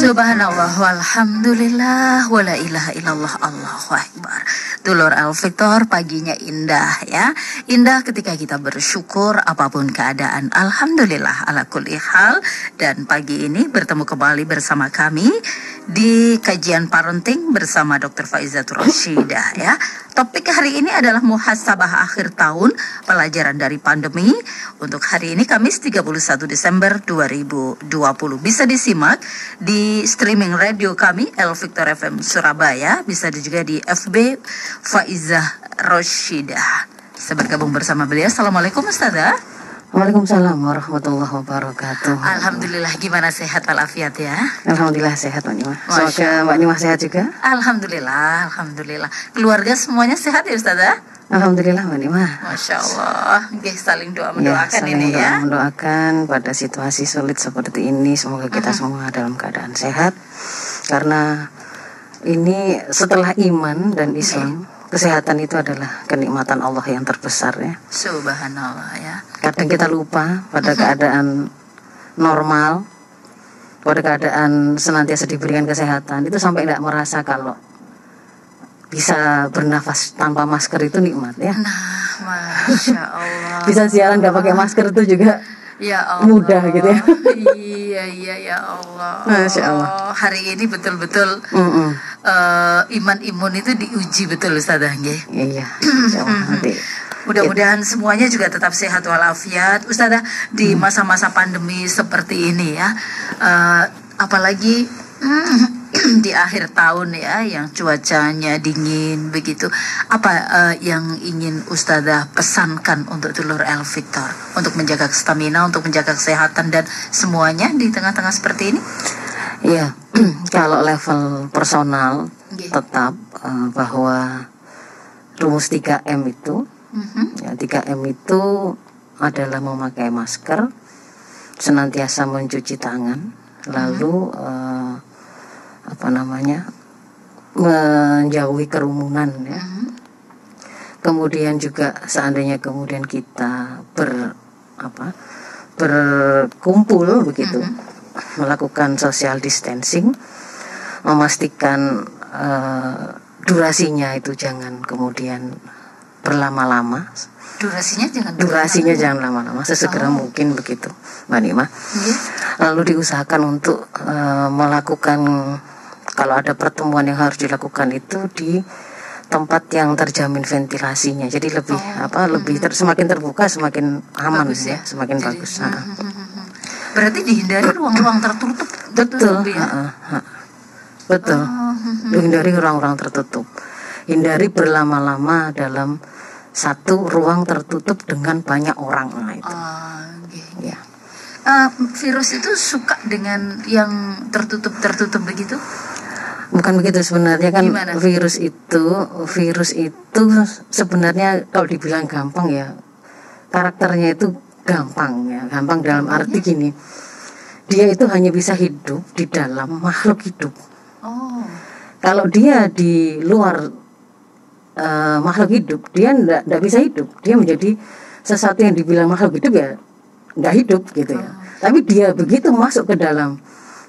Subhanallah walhamdulillah wala ilaha illallah Allahu akbar. Dulur Al Victor paginya indah ya. Indah ketika kita bersyukur apa pun keadaan. Alhamdulillah ala kulli hal dan pagi ini bertemu kembali bersama kami di kajian parenting bersama Dr. Faizatul Rashidah ya. Topik hari ini adalah muhasabah akhir tahun pelajaran dari pandemi. Untuk hari ini Kamis 31 Desember 2020 bisa disimak di streaming radio kami El Victor FM Surabaya, bisa juga di FB Faizah Roshidah. Saya bergabung bersama beliau. Assalamualaikum Ustazah. Waalaikumsalam warahmatullahi wabarakatuh. Alhamdulillah gimana sehat walafiat ya? Alhamdulillah sehat Mbak Nima. Semoga Mbak Nima sehat juga. Alhamdulillah, Alhamdulillah. Keluarga semuanya sehat ya Ustazah? Alhamdulillah Mbak Nima. Masya Allah, Nggih, saling doa Ya, mendoakan saling ini doa ya. mendoakan pada situasi sulit seperti ini semoga kita semua dalam keadaan sehat karena ini setelah iman dan Islam kesehatan itu adalah kenikmatan Allah yang terbesar ya. Subhanallah ya. Kadang kita lupa pada keadaan normal, pada keadaan senantiasa diberikan kesehatan itu sampai tidak merasa kalau bisa bernafas tanpa masker itu nikmat ya. Nah, Masya Allah. Bisa siaran nggak pakai masker itu juga Ya Allah. Mudah gitu ya. Iya, iya ya Allah. Masya Allah. Hari ini betul-betul Mm-mm. eh, iman imun itu diuji betul Ustazah nggih. Iya, insya Allah nanti. Mudah-mudahan semuanya juga tetap sehat walafiat. Ustazah di Hmm. masa-masa pandemi seperti ini ya. eh, apalagi di akhir tahun ya yang cuacanya dingin begitu. Apa eh, yang ingin Ustazah pesankan untuk dulur El Victor untuk menjaga stamina, untuk menjaga kesehatan dan semuanya di tengah-tengah seperti ini? Iya, kalau level personal Nggih. tetap eh, bahwa rumus 3M itu, Mhm. ya 3M itu adalah memakai masker, senantiasa mencuci tangan, lalu eh, apa namanya menjauhi kerumunan ya. Mhm. Kemudian juga seandainya kemudian kita ber apa berkumpul begitu melakukan social distancing memastikan eh, durasinya itu jangan kemudian berlama-lama Durasinya jangan durasinya jangan lama-lama sesegera mungkin begitu mbak Nima Nggih. lalu diusahakan untuk eh, melakukan kalau ada pertemuan yang harus dilakukan itu di tempat yang terjamin ventilasinya jadi lebih apa lebih ter- semakin terbuka semakin aman Bagus ya, ya. semakin Jadi, bagus Ha. Berarti dihindari ruang-ruang tertutup. betul ya. Ha, ha. betul Oh, hindari ruang-ruang tertutup hindari berlama-lama dalam satu ruang tertutup dengan banyak orang nah itu Ah, oke. ya Eh, virus itu suka dengan yang tertutup-tertutup begitu? Bukan begitu sebenarnya kan Gimana? virus itu virus itu sebenarnya kalau dibilang gampang ya karakternya itu gampang ya gampang dalam arti gini. Dia itu hanya bisa hidup di dalam makhluk hidup. Oh, kalau dia di luar eh, makhluk hidup dia ndak bisa hidup. Dia menjadi sesuatu yang dibilang makhluk hidup ya nggak hidup gitu ya. Tapi dia begitu masuk ke dalam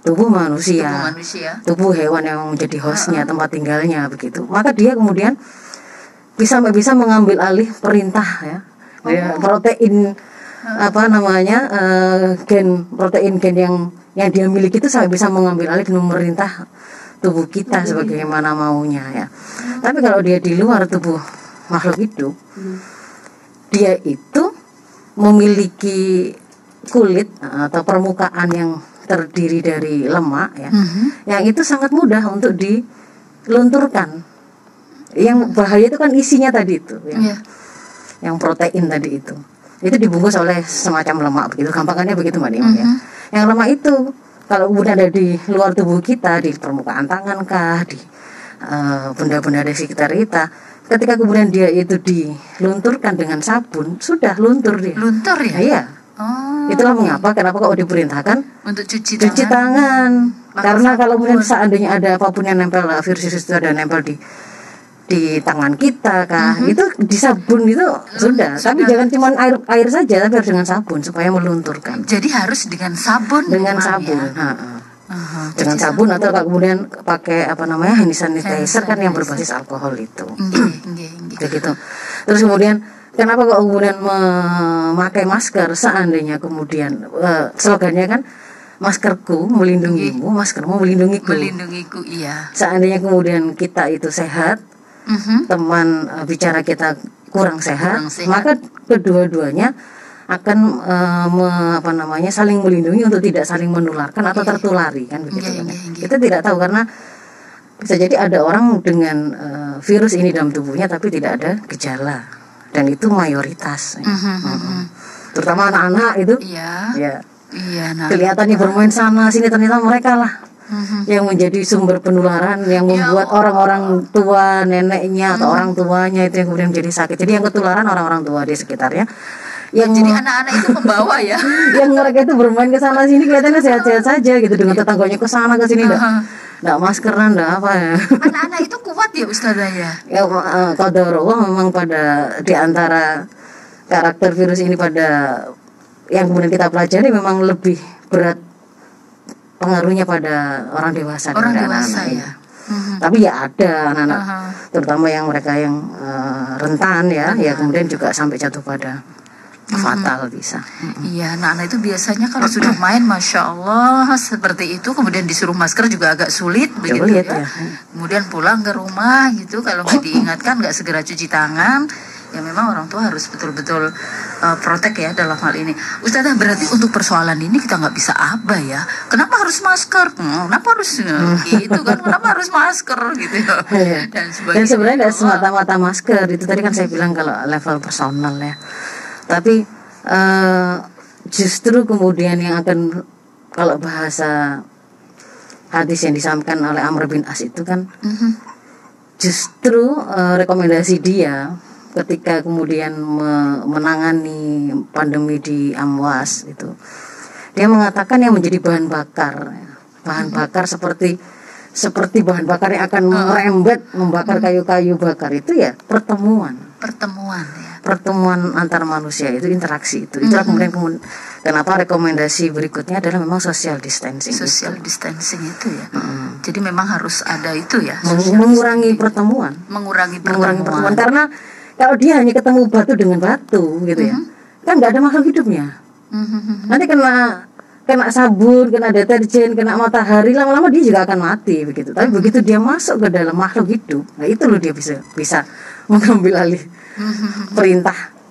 tubuh manusia. Tubuh manusia. tubuh hewan yang menjadi hostnya tempat tinggalnya begitu. Maka dia kemudian bisa bisa mengambil alih perintah ya, Ya, protein apa namanya eh, gen protein gen yang yang dia miliki itu sampai bisa mengambil alih dan memerintah tubuh kita sebagaimana maunya ya. Tapi kalau dia di luar tubuh makhluk hidup dia itu memiliki kulit eh, atau permukaan yang terdiri dari lemak ya. Mhm. yang itu sangat mudah untuk dilunturkan. Yang bahaya itu kan isinya tadi itu yang, Iya. yang protein tadi itu. Itu dibungkus oleh semacam lemak begitu. Gampangannya begitu mbak Nima ya. Yang lemak itu kalau kemudian ada di luar tubuh kita di permukaan tangan kah di eh, benda-benda di sekitar kita ketika kemudian dia itu dilunturkan dengan sabun sudah luntur dia. Luntur ya? iya Oh, itulah mengapa kenapa kok diperintahkan? Untuk cuci, cuci tangan. tangan. Pakai karena kalau sabun. kemudian seandainya ada apa pun yang nempel virus virus itu ada nempel di di tangan kita kah? Itu di sabun itu sudah. Tapi jangan cuma air air saja tapi harus dengan sabun supaya melunturkan. Jadi harus dengan sabun. dengan sabun ya? Ha, ha. Aha, dengan cuci sabun atau kalau kemudian pakai apa namanya hand sanitizer kan yang berbasis alkohol itu. Kayak gitu. Terus kemudian kenapa kok kemudian memakai masker seandainya kemudian eh, slogannya kan maskerku melindungimu maskermu melindungiku Melindungiku, iya. seandainya kemudian kita itu sehat Mhm. teman eh, bicara kita kurang sehat, Kurang sehat. maka kedua-duanya akan me- apa namanya saling melindungi untuk tidak saling menularkan atau tertulari kan begitu Iya, kan. iya, iya. Kita tidak tahu karena bisa jadi ada orang dengan eh, virus ini dalam tubuhnya tapi tidak ada gejala dan itu mayoritas. ya. Mhm, mhm. Terutama anak-anak itu Iya. ya Iya, nah. kelihatannya bermain sana sini ternyata mereka lah Mhm. yang menjadi sumber penularan yang membuat orang-orang tua neneknya atau orang tuanya itu yang kemudian menjadi sakit jadi yang ketularan orang-orang tua di sekitarnya yang Jadi anak-anak itu membawa ya. yang mereka itu bermain ke sana sini kelihatannya sehat-sehat saja gitu dengan tetangganya ke sana ke sini enggak enggak maskeran enggak apa ya Anak-anak itu kuat ya Ustazah ya. ya uh, qadarullah memang pada di antara karakter virus ini pada yang kemudian kita pelajari memang lebih berat pengaruhnya pada orang dewasa Orang dewasa anak-anak, ya. Mhm. tapi ya ada anak-anak Aha. terutama yang mereka yang eh, rentan ya ya kemudian juga sampai jatuh pada fatal bisa Iya, anak-anak itu biasanya kalau sudah main, masya Allah, seperti itu, kemudian disuruh masker juga agak sulit, begitu ya. ya. Kemudian pulang ke rumah gitu, kalau nggak diingatkan, nggak segera cuci tangan, ya memang orang tua harus betul-betul uh, protek ya dalam hal ini. Ustazah berarti untuk persoalan ini kita nggak bisa apa ya? Kenapa harus masker? Hmm, Kenapa harus uh, gitu kan? Kenapa harus masker gitu? Iya. Dan dan sebenarnya tidak semata-mata masker itu tadi kan saya bilang kalau level personal ya tapi eh, justru kemudian yang akan kalau bahasa hadis yang disampaikan oleh Amr bin As itu kan Mhm. justru eh, rekomendasi dia ketika kemudian me- menangani pandemi di Amwas itu. Dia mengatakan yang menjadi bahan bakar bahan bakar seperti seperti bahan bakar yang akan merembet membakar kayu-kayu bakar itu ya pertemuan. Pertemuan ya. Pertemuan antar manusia itu interaksi itu itulah kemudian kemudian kenapa rekomendasi berikutnya adalah memang social distancing itu. Social distancing itu ya. Jadi memang harus ada itu ya. Meng- mengurangi pertemuan mengurangi mengurangi pertemuan. pertemuan karena kalau dia hanya ketemu batu dengan batu gitu ya kan nggak ada makhluk hidupnya Mhm. nanti kena kena sabun kena deterjen kena matahari lama-lama dia juga akan mati begitu tapi begitu dia masuk ke dalam makhluk hidup nah itu loh dia bisa bisa mengambil alih perintah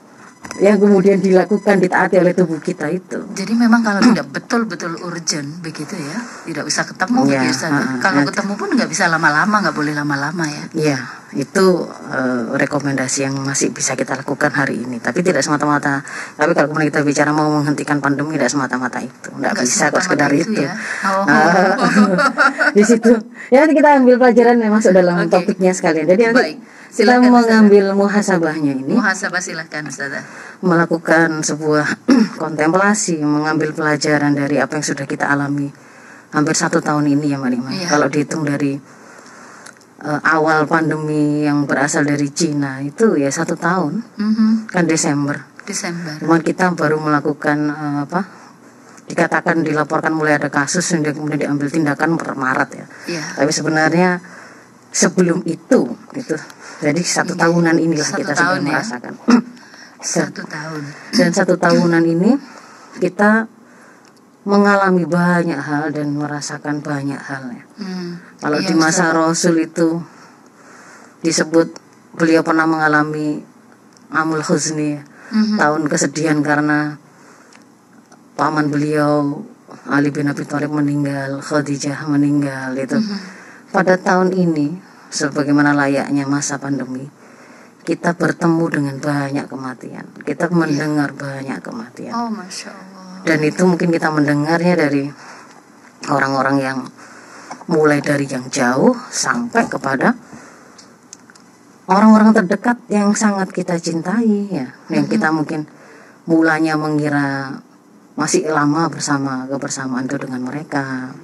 yang kemudian dilakukan ditaati oleh tubuh kita itu Jadi memang kalau tidak betul-betul urgent begitu ya, tidak bisa ketemu Ya, ha-ha, Kalau nanti. ketemu pun nggak bisa lama-lama, nggak boleh lama-lama ya. Ya, itu eh, rekomendasi yang masih bisa kita lakukan hari ini. Tapi tidak semata-mata. Tapi kalau kemudian kita bicara mau menghentikan pandemi, tidak semata-mata itu. Nggak bisa kok sekedar itu itu. ya. Oh. Ah, di situ. Ya nanti kita ambil pelajaran yang masuk dalam Oke. topiknya sekalian. Jadi nanti Baik. Kita Silakan, mengambil muhasabahnya ini, Muhasabah silahkan Ustazah. melakukan sebuah kontemplasi, mengambil pelajaran dari apa yang sudah kita alami hampir satu tahun ini ya Mbak Nima. Iya. Kalau dihitung dari eh, awal pandemi yang berasal dari Cina itu ya satu tahun Mhm. kan Desember. Desember. Cuman kita baru melakukan eh, apa? Dikatakan dilaporkan mulai ada kasus dan kemudian diambil tindakan per Maret ya. Iya. Tapi sebenarnya sebelum itu gitu. Jadi satu tahunan inilah Satu kita tahun sudah ya. merasakan. Satu tahun. dan satu tahunan ini kita mengalami banyak hal dan merasakan banyak hal ya. Hmm. Kalau Iya, di masa Rasul itu disebut beliau pernah mengalami amul huzni ya. Mhm. tahun kesedihan karena paman beliau Ali bin Abi Thalib meninggal, Khadijah meninggal itu. Pada tahun ini sebagaimana layaknya masa pandemi, kita bertemu dengan banyak kematian. Kita mendengar banyak kematian. Oh, masya Allah. Dan itu mungkin kita mendengarnya dari orang-orang yang mulai dari yang jauh sampai kepada orang-orang terdekat yang sangat kita cintai ya, yang kita mungkin mulanya mengira masih lama bersama kebersamaan itu dengan mereka.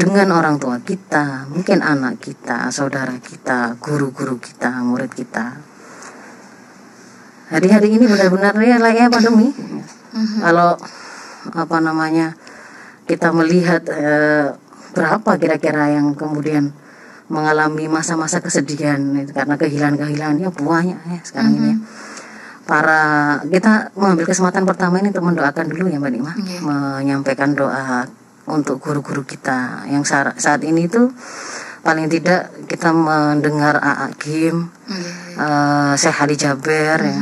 Dengan orang tua kita, mungkin anak kita, saudara kita, guru-guru kita, murid kita. Hari-hari ini benar-benar ya layaknya pandemi. Kalau apa namanya kita melihat eh, berapa kira-kira yang kemudian mengalami masa-masa kesedihan itu karena kehilangan-kehilangan ya banyak ya sekarang ini ya. para kita mengambil kesempatan pertama ini untuk mendoakan dulu ya Mbak Nima Iya. menyampaikan doa untuk guru-guru kita. Yang sa- saat ini itu paling tidak kita mendengar AA Kim Iya. eh Syekh Ali Jaber ya.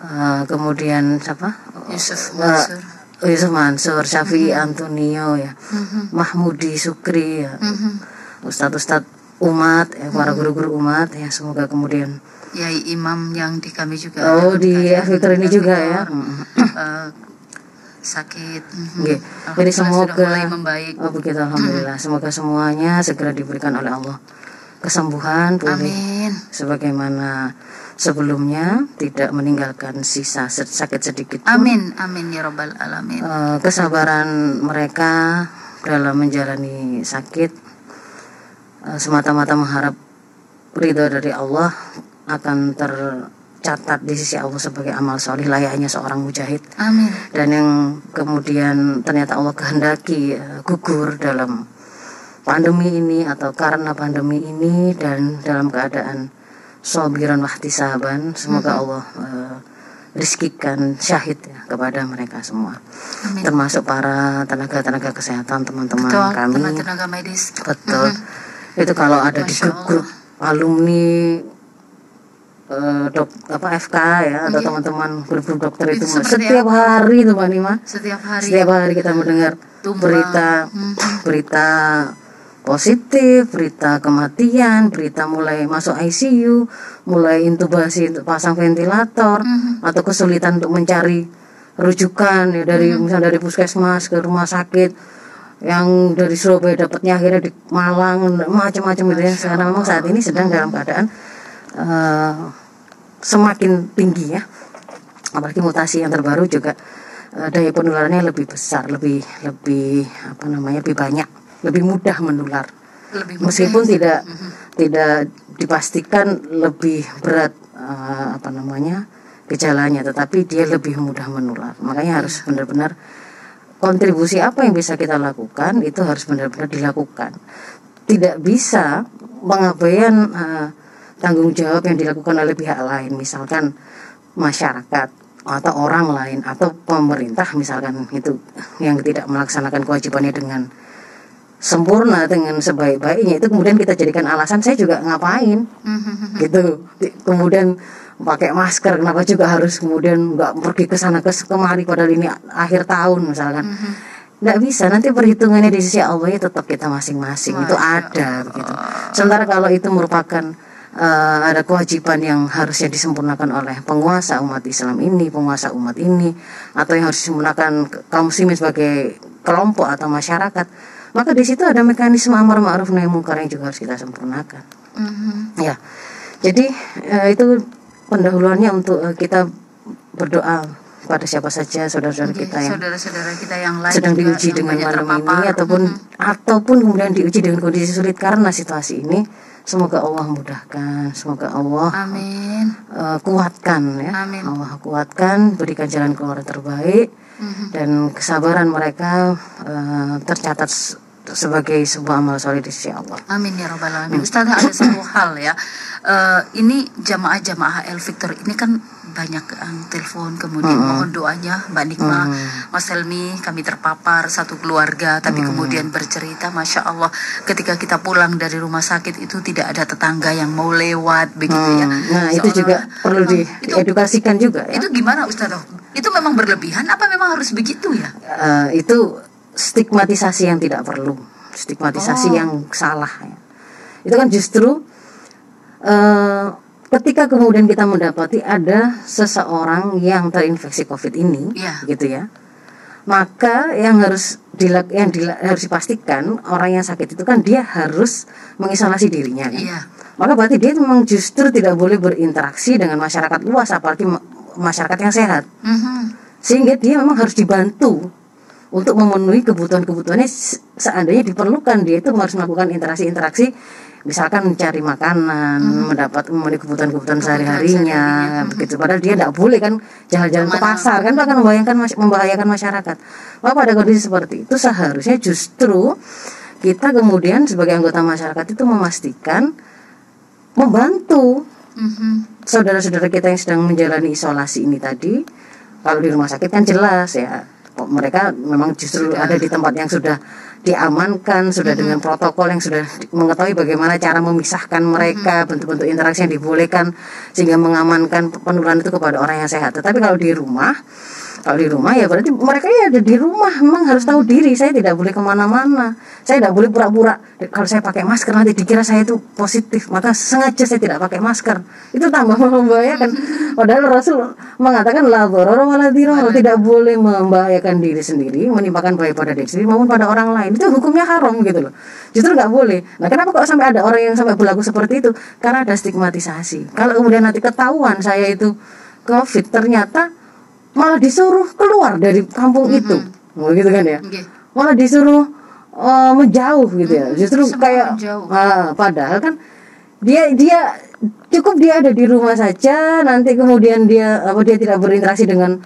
Eh, kemudian siapa? Yusuf Eh, Mansur. Yusuf Mansur Syafi'i Antonio ya. Mhm. Mahmudi Sukri ya. Mhm. Ustadz-ustadz umat ya para guru-guru umat ya semoga kemudian Yai Imam yang di kami juga oh di Victor ini juga ya. Eh, sakit. Mhm. Oke. Jadi semoga mulai membaik. oh begitu alhamdulillah semoga semuanya segera diberikan oleh Allah kesembuhan pulih Amin. sebagaimana sebelumnya tidak meninggalkan sisa sakit sedikit pun. Amin. Amin ya robbal alamin. Eh, kesabaran mereka dalam menjalani sakit eh, semata-mata mengharap ridho dari Allah akan tercatat di sisi Allah sebagai amal solih layaknya seorang mujahid Amin. dan yang kemudian ternyata Allah kehendaki eh, gugur dalam pandemi ini atau karena pandemi ini dan dalam keadaan sobiran wahtisaban semoga Allah eh, rizkikan syahid ya kepada mereka semua Amin. termasuk para tenaga-tenaga kesehatan teman-teman Betul. kami Tenaga-tenaga medis. betul itu kalau ada di Masya grup, grup alumni eh, dok apa FK ya atau Iya. teman-teman grup-grup dokter itu, Itu setiap hari itu Mbak Nima Setiap hari. setiap hari kita mendengar Tumbang. berita Mhm. berita positif berita kematian berita mulai masuk ICU mulai intubasi untuk pasang ventilator Mhm. atau kesulitan untuk mencari rujukan ya dari Mhm. misalnya dari puskesmas ke rumah sakit yang dari Surabaya dapatnya akhirnya di Malang macam-macam gitu ya karena memang saat ini sedang dalam keadaan eh, semakin tinggi ya. Apalagi mutasi yang terbaru juga eh, daya penularannya lebih besar lebih lebih apa namanya lebih banyak lebih mudah menular. Lebih mudah. meskipun tidak tidak dipastikan lebih berat eh, apa namanya gejalanya tetapi dia lebih mudah menular. Makanya harus benar-benar kontribusi apa yang bisa kita lakukan itu harus benar-benar dilakukan. Tidak bisa pengabaian eh, tanggung jawab yang dilakukan oleh pihak lain misalkan masyarakat atau orang lain atau pemerintah misalkan itu yang tidak melaksanakan kewajibannya dengan sempurna dengan sebaik-baiknya itu kemudian kita jadikan alasan saya juga ngapain? Mhm. gitu. Di- kemudian pakai masker kenapa juga harus kemudian nggak pergi ke sana ke kemari padahal ini akhir tahun misalkan. Nggak bisa nanti perhitungannya di sisi Allah ya tetap kita masing-masing itu ada begitu sementara kalau itu merupakan eh, ada kewajiban yang harusnya disempurnakan oleh penguasa umat Islam ini penguasa umat ini atau yang harus disempurnakan kaum muslimin sebagai kelompok atau masyarakat maka di situ ada mekanisme amar ma'ruf nahi munkar yang juga harus kita sempurnakan Mhm. Ya, jadi eh, itu pendahuluannya untuk eh, kita berdoa pada siapa saja saudara-saudara Oke, kita yang saudara-saudara kita yang lain sedang diuji dengan pandemi ini ataupun Mhm. ataupun kemudian diuji dengan kondisi sulit karena situasi ini. Semoga Allah mudahkan, semoga Allah Amin. eh, kuatkan ya. Amin. Allah kuatkan, berikan jalan keluar terbaik Mhm. dan kesabaran mereka eh, tercatat sebagai sebuah amal soleh di sisi Allah. Amin ya robbal alamin. Ustazah ada satu hal ya. Eh, ini jamaah-jamaah El Victor ini kan banyak yang telepon kemudian mohon doanya Mbak Nikma, Mas Helmi kami terpapar satu keluarga tapi kemudian bercerita Masya Allah ketika kita pulang dari rumah sakit itu tidak ada tetangga yang mau lewat begitu ya. Hmm, Nah, itu Seolah- juga perlu itu, diedukasikan juga ya. itu gimana Ustazah? Itu memang berlebihan apa memang harus begitu ya? Eh, itu stigmatisasi yang tidak perlu, stigmatisasi Oh. yang salah. Ya. Itu kan justru eh, ketika kemudian kita mendapati ada seseorang yang terinfeksi COVID ini, Iya. gitu ya, maka yang harus dilak yang dila- harus dipastikan orang yang sakit itu kan dia harus mengisolasi dirinya. Kan? Iya. Maka berarti dia memang justru tidak boleh berinteraksi dengan masyarakat luas, apalagi ma- masyarakat yang sehat Mhm. sehingga dia memang harus dibantu untuk memenuhi kebutuhan-kebutuhannya se- seandainya diperlukan dia itu harus melakukan interaksi-interaksi misalkan mencari makanan, mendapat memenuhi kebutuhan-kebutuhan sehari-harinya begitu. Padahal dia tidak boleh kan jalan-jalan ke pasar kan akan membahayakan membahayakan masyarakat. Maka pada kondisi seperti itu seharusnya justru kita kemudian sebagai anggota masyarakat itu memastikan membantu Mhm. saudara-saudara kita yang sedang menjalani isolasi ini tadi kalau di rumah sakit kan jelas ya mereka memang justru ada di tempat yang sudah diamankan sudah dengan protokol yang sudah mengetahui bagaimana cara memisahkan mereka bentuk-bentuk interaksi yang dibolehkan sehingga mengamankan penularan itu kepada orang yang sehat. Tetapi kalau di rumah kalau di rumah ya berarti mereka ya ada di rumah memang harus tahu diri. Saya tidak boleh ke mana-mana. Saya tidak boleh pura-pura. Kalau saya pakai masker nanti dikira saya itu positif. Maka sengaja saya tidak pakai masker. Itu tambah membahayakan. Padahal Rasul mengatakan la dharara wa la dirara tidak boleh membahayakan diri sendiri menimpakan bahaya pada diri sendiri maupun pada orang lain. Itu hukumnya haram gitu loh. Justru nggak boleh. Nah kenapa kok sampai ada orang yang sampai berlaku seperti itu? Karena ada stigmatisasi. Kalau kemudian nanti ketahuan saya itu covid ternyata malah disuruh keluar dari kampung itu. Oh, gitu kan ya? Oke. malah disuruh eh, menjauh gitu ya. Justru semua kayak menjauh. ah, padahal kan dia dia cukup dia ada di rumah saja nanti kemudian dia apa dia tidak berinteraksi dengan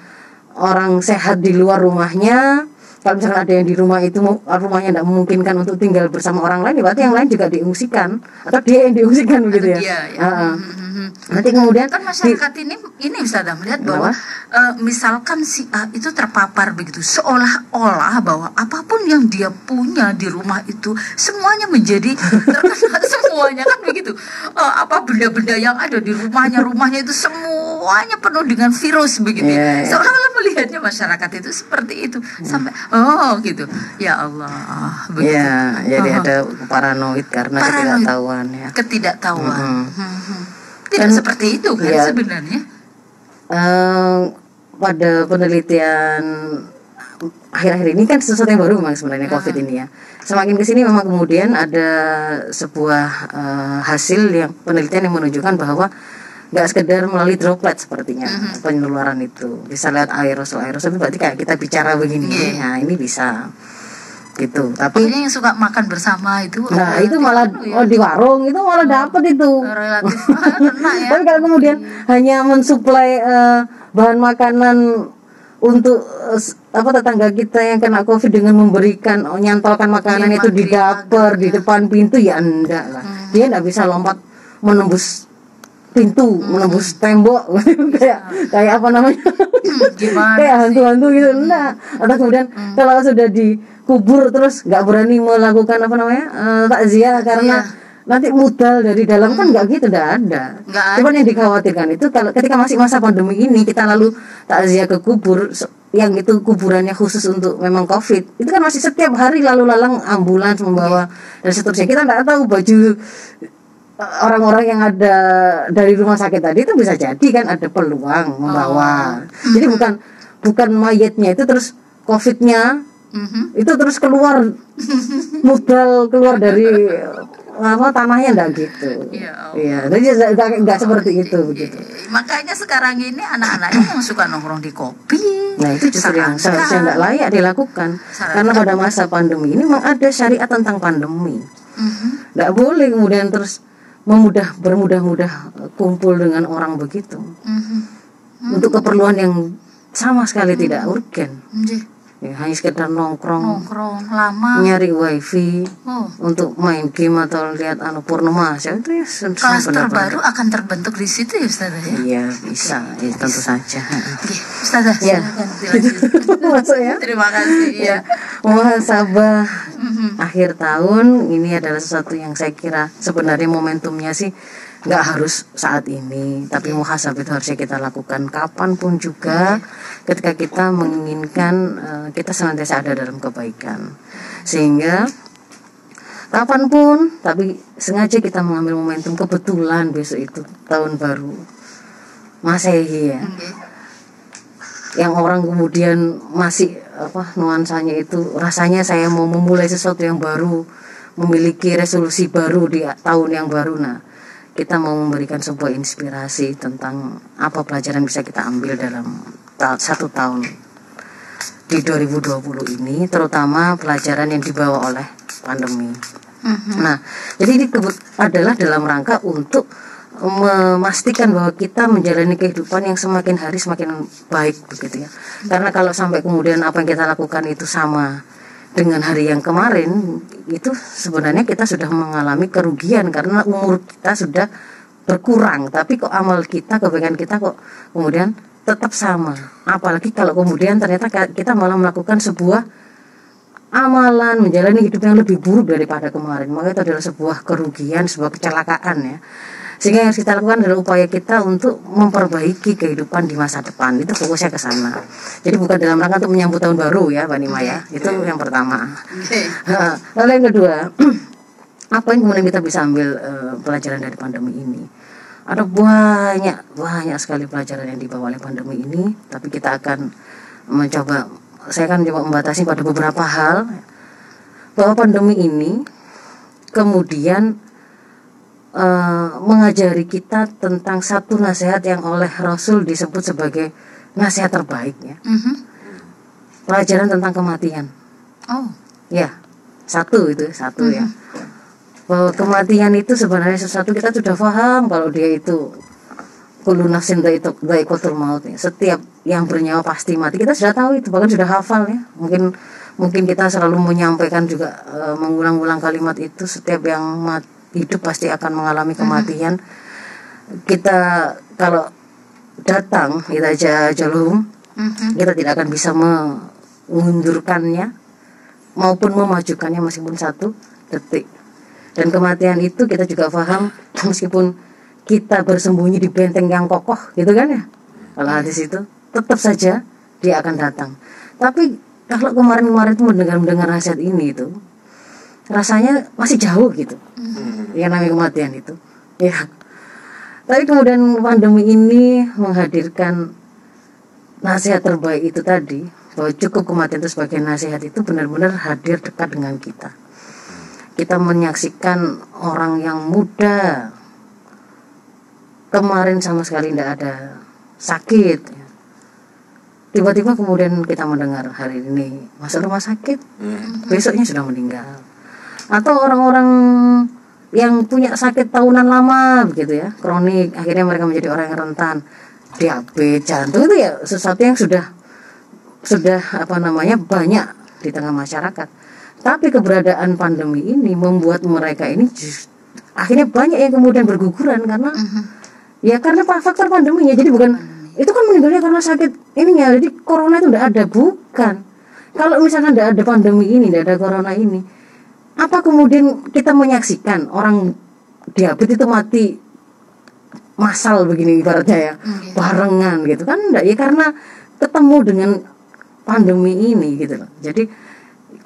orang sehat di luar rumahnya kalau misalkan ada yang di rumah itu rumahnya tidak memungkinkan untuk tinggal bersama orang lain ya berarti yang lain juga diungsikan atau dia yang diungsikan begitu ya, Dia ya. Ah. Mhm. nanti kemudian kan di- masyarakat ini ini Ustazah melihat bahwa eh, misalkan si A itu terpapar begitu seolah-olah bahwa apa pun yang dia punya di rumah itu semuanya menjadi terkena semuanya kan begitu Eh, apa benda-benda yang ada di rumahnya rumahnya itu semuanya penuh dengan virus begitu Iya, iya. seolah-olah melihatnya masyarakat itu seperti itu sampai oh gitu ya Allah begitu ya jadi Aha. ada paranoid karena Paranoid. ketidaktahuan ya ketidaktahuan Mhm. Mhm. tidak Dan- seperti itu kan Iya. sebenarnya Eh, pada penelitian akhir-akhir ini kan sesuatu yang baru memang sebenarnya COVID ini ya. Semakin ke sini memang kemudian ada sebuah eh, hasil yang penelitian yang menunjukkan bahwa nggak sekedar melalui droplet sepertinya penularan itu. Bisa lihat aerosol aerosol itu berarti kayak kita bicara begini. Iya. nah ini bisa. Gitu. Tapi Makanya yang suka makan bersama itu nah itu malah ya, oh, di warung itu malah dapat itu. Relatif. Ya. Tapi kalau kemudian hanya mensuplai eh, bahan makanan untuk eh, apa tetangga kita yang kena covid dengan memberikan oh, nyantolkan makanan Iya, itu di dapur di maghrib, depan pintu ya enggak lah. Dia enggak bisa lompat menembus pintu menembus tembok. Kayak kayak apa namanya? Gimana kayak hantu-hantu gitu. Enggak. Atau kemudian kalau sudah dikubur terus nggak berani melakukan apa namanya eh, takziah karena nanti modal dari dalam kan nggak gitu enggak ada. Nggak ada. Cuman yang dikhawatirkan itu kalau ketika masih masa pandemi ini kita lalu takziah ke kubur yang itu kuburannya khusus untuk memang covid itu kan masih setiap hari lalu lalang ambulans membawa dan seterusnya. Kita nggak tahu baju orang-orang yang ada dari rumah sakit tadi itu bisa jadi kan ada peluang membawa jadi bukan bukan mayatnya itu terus covidnya Mhm. itu terus keluar modal keluar dari apa tanahnya enggak gitu Ya Allah. iya jadi enggak, enggak seperti itu begitu Eh, Makanya sekarang ini anak-anaknya yang suka nongkrong di kopi. nah itu justru yang seharusnya enggak layak dilakukan Sarankan. karena pada masa pandemi ini memang ada syariat tentang pandemi Mhm. enggak boleh kemudian terus memudah bermudah-mudah eh, kumpul dengan orang begitu Mhm. untuk keperluan yang sama sekali tidak urgen Nggih. Ya, hanya sekedar nongkrong Nongkrong lama. nyari wifi Oh. untuk main game atau lihat anu purnama ya itu ya Kelas terbaru akan terbentuk di situ ya Ustazah ya. iya bisa ya, tentu saja Oke, Ustazah Ya. masuk ya Terima kasih ya. muhasabah Mhm. akhir tahun ini adalah sesuatu yang saya kira sebenarnya momentumnya sih nggak harus saat ini tapi muhasabah itu harusnya kita lakukan kapan pun juga ketika kita menginginkan eh, kita senantiasa ada dalam kebaikan. Sehingga kapan pun tapi sengaja kita mengambil momentum kebetulan besok itu tahun baru masehi ya. Nggih. yang orang kemudian masih apa nuansanya itu rasanya saya mau memulai sesuatu yang baru memiliki resolusi baru di tahun yang baru. Nah kita mau memberikan sebuah inspirasi tentang apa pelajaran bisa kita ambil dalam ta- satu tahun di 2020 ini terutama pelajaran yang dibawa oleh pandemi. Mhm. Nah, jadi ini adalah dalam rangka untuk memastikan bahwa kita menjalani kehidupan yang semakin hari semakin baik begitu ya. Karena kalau sampai kemudian apa yang kita lakukan itu sama dengan hari yang kemarin, itu sebenarnya kita sudah mengalami kerugian karena umur kita sudah berkurang, tapi kok amal kita, kebaikan kita kok kemudian tetap sama. Apalagi kalau kemudian ternyata kita malah melakukan sebuah amalan menjalani hidup yang lebih buruk daripada kemarin. Maka itu adalah sebuah kerugian sebuah kecelakaan ya sehingga yang harus kita lakukan adalah upaya kita untuk memperbaiki kehidupan di masa depan. Itu fokusnya ke sana. Jadi bukan dalam rangka untuk menyambut tahun baru ya Mbak Nima ya. Itu yang pertama. Lalu yang kedua apa yang kemudian kita bisa ambil eh, pelajaran dari pandemi ini? Ada banyak banyak sekali pelajaran yang dibawa oleh pandemi ini tapi kita akan mencoba saya akan coba membatasi pada beberapa hal. Bahwa pandemi ini kemudian eh, mengajari kita tentang satu nasihat yang oleh Rasul disebut sebagai nasihat terbaik ya Mhm. pelajaran tentang kematian Oh. ya satu itu satu ya bahwa kematian itu sebenarnya sesuatu kita sudah paham kalau dia itu kullu nafsin dha'iqatul maut ya. Setiap yang bernyawa pasti mati. Kita sudah tahu itu, bahkan sudah hafal ya. Mungkin mungkin kita selalu menyampaikan juga eh, mengulang-ulang kalimat itu setiap yang mat, hidup pasti akan mengalami kematian. Kita kalau datang kita aja jalum Mhm. kita tidak akan bisa mengundurkannya maupun memajukannya meskipun satu detik. Dan kematian itu kita juga paham meskipun kita bersembunyi di benteng yang kokoh gitu kan ya? Kalau hadis itu tetap saja dia akan datang. Tapi kalau kemarin-kemarin itu mendengar mendengar nasihat ini itu rasanya masih jauh gitu. Yang namanya kematian itu. Ya. Tapi kemudian pandemi ini menghadirkan nasihat terbaik itu tadi bahwa cukup kematian itu sebagai nasihat itu benar-benar hadir dekat dengan kita. Kita menyaksikan orang yang muda. Kemarin sama sekali tidak ada sakit. Tiba-tiba kemudian kita mendengar hari ini masuk rumah sakit. Besoknya sudah meninggal atau orang-orang yang punya sakit tahunan lama begitu ya kronik akhirnya mereka menjadi orang yang rentan. Diabetes jantung itu ya sesuatu yang sudah sudah apa namanya banyak di tengah masyarakat. Tapi keberadaan pandemi ini membuat mereka ini just- akhirnya banyak yang kemudian berguguran karena ya karena faktor pandeminya. Jadi bukan itu kan meninggalnya karena sakit ininya. Jadi corona itu tidak ada bukan. Kalau misalnya tidak ada pandemi ini tidak ada corona ini apa kemudian kita menyaksikan orang diabetes itu mati masal begini ibaratnya ya barengan gitu kan enggak ya karena ketemu dengan pandemi ini gitu loh jadi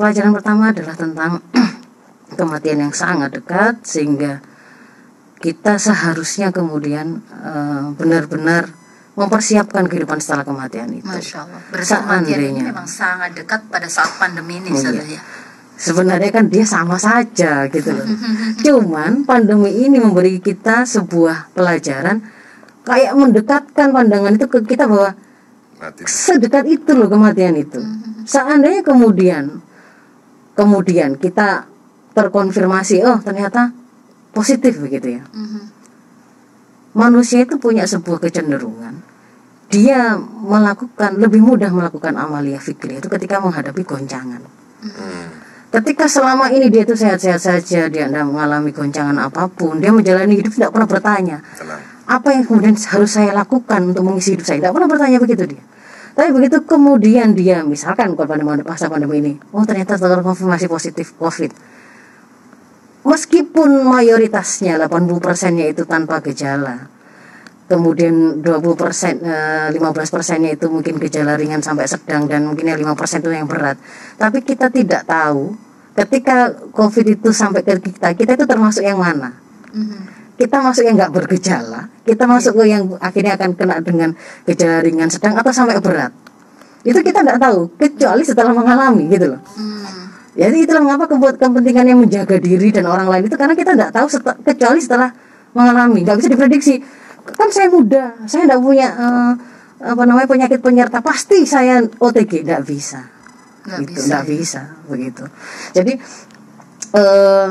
pelajaran pertama adalah tentang kematian yang sangat dekat sehingga kita seharusnya kemudian eh, benar-benar mempersiapkan kehidupan setelah kematian itu. Masya Allah. Berarti kematian ini memang sangat dekat pada saat pandemi ini Oh, iya. sebenarnya. Sebenarnya kan dia sama saja gitu loh. Cuman pandemi ini memberi kita sebuah pelajaran kayak mendekatkan pandangan itu ke kita bahwa mati sedekat itu loh kematian itu. Seandainya kemudian kemudian kita terkonfirmasi oh ternyata positif begitu ya. Manusia itu punya sebuah kecenderungan dia melakukan lebih mudah melakukan amalia fikri itu ketika menghadapi goncangan. Hmm. Ketika selama ini dia itu sehat-sehat saja, dia tidak mengalami goncangan apa pun, dia menjalani hidup tidak pernah bertanya tenang apa yang kemudian harus saya lakukan untuk mengisi hidup saya. Tidak pernah bertanya begitu dia. Tapi begitu kemudian dia misalkan kalau pada masa pandemi ini, oh ternyata terkonfirmasi positif COVID. Meskipun mayoritasnya 80 persennya itu tanpa gejala, kemudian 20 persen, eh, 15 persennya itu mungkin gejala ringan sampai sedang dan mungkin yang 5 persen itu yang berat. Tapi kita tidak tahu ketika COVID itu sampai ke kita, kita itu termasuk yang mana Mhm. kita masuk yang nggak bergejala, kita masuk ke yang akhirnya akan kena dengan gejala ringan, sedang atau sampai berat. Itu kita nggak tahu, kecuali setelah mengalami gitu loh. Hmm. Jadi itulah mengapa kebuat kepentingannya menjaga diri dan orang lain itu karena kita nggak tahu seta- kecuali setelah mengalami, nggak bisa diprediksi. Kan saya muda, saya nggak punya eh, apa namanya penyakit penyerta, pasti saya OTG nggak bisa. Nggak gitu bisa, ya. bisa begitu jadi eh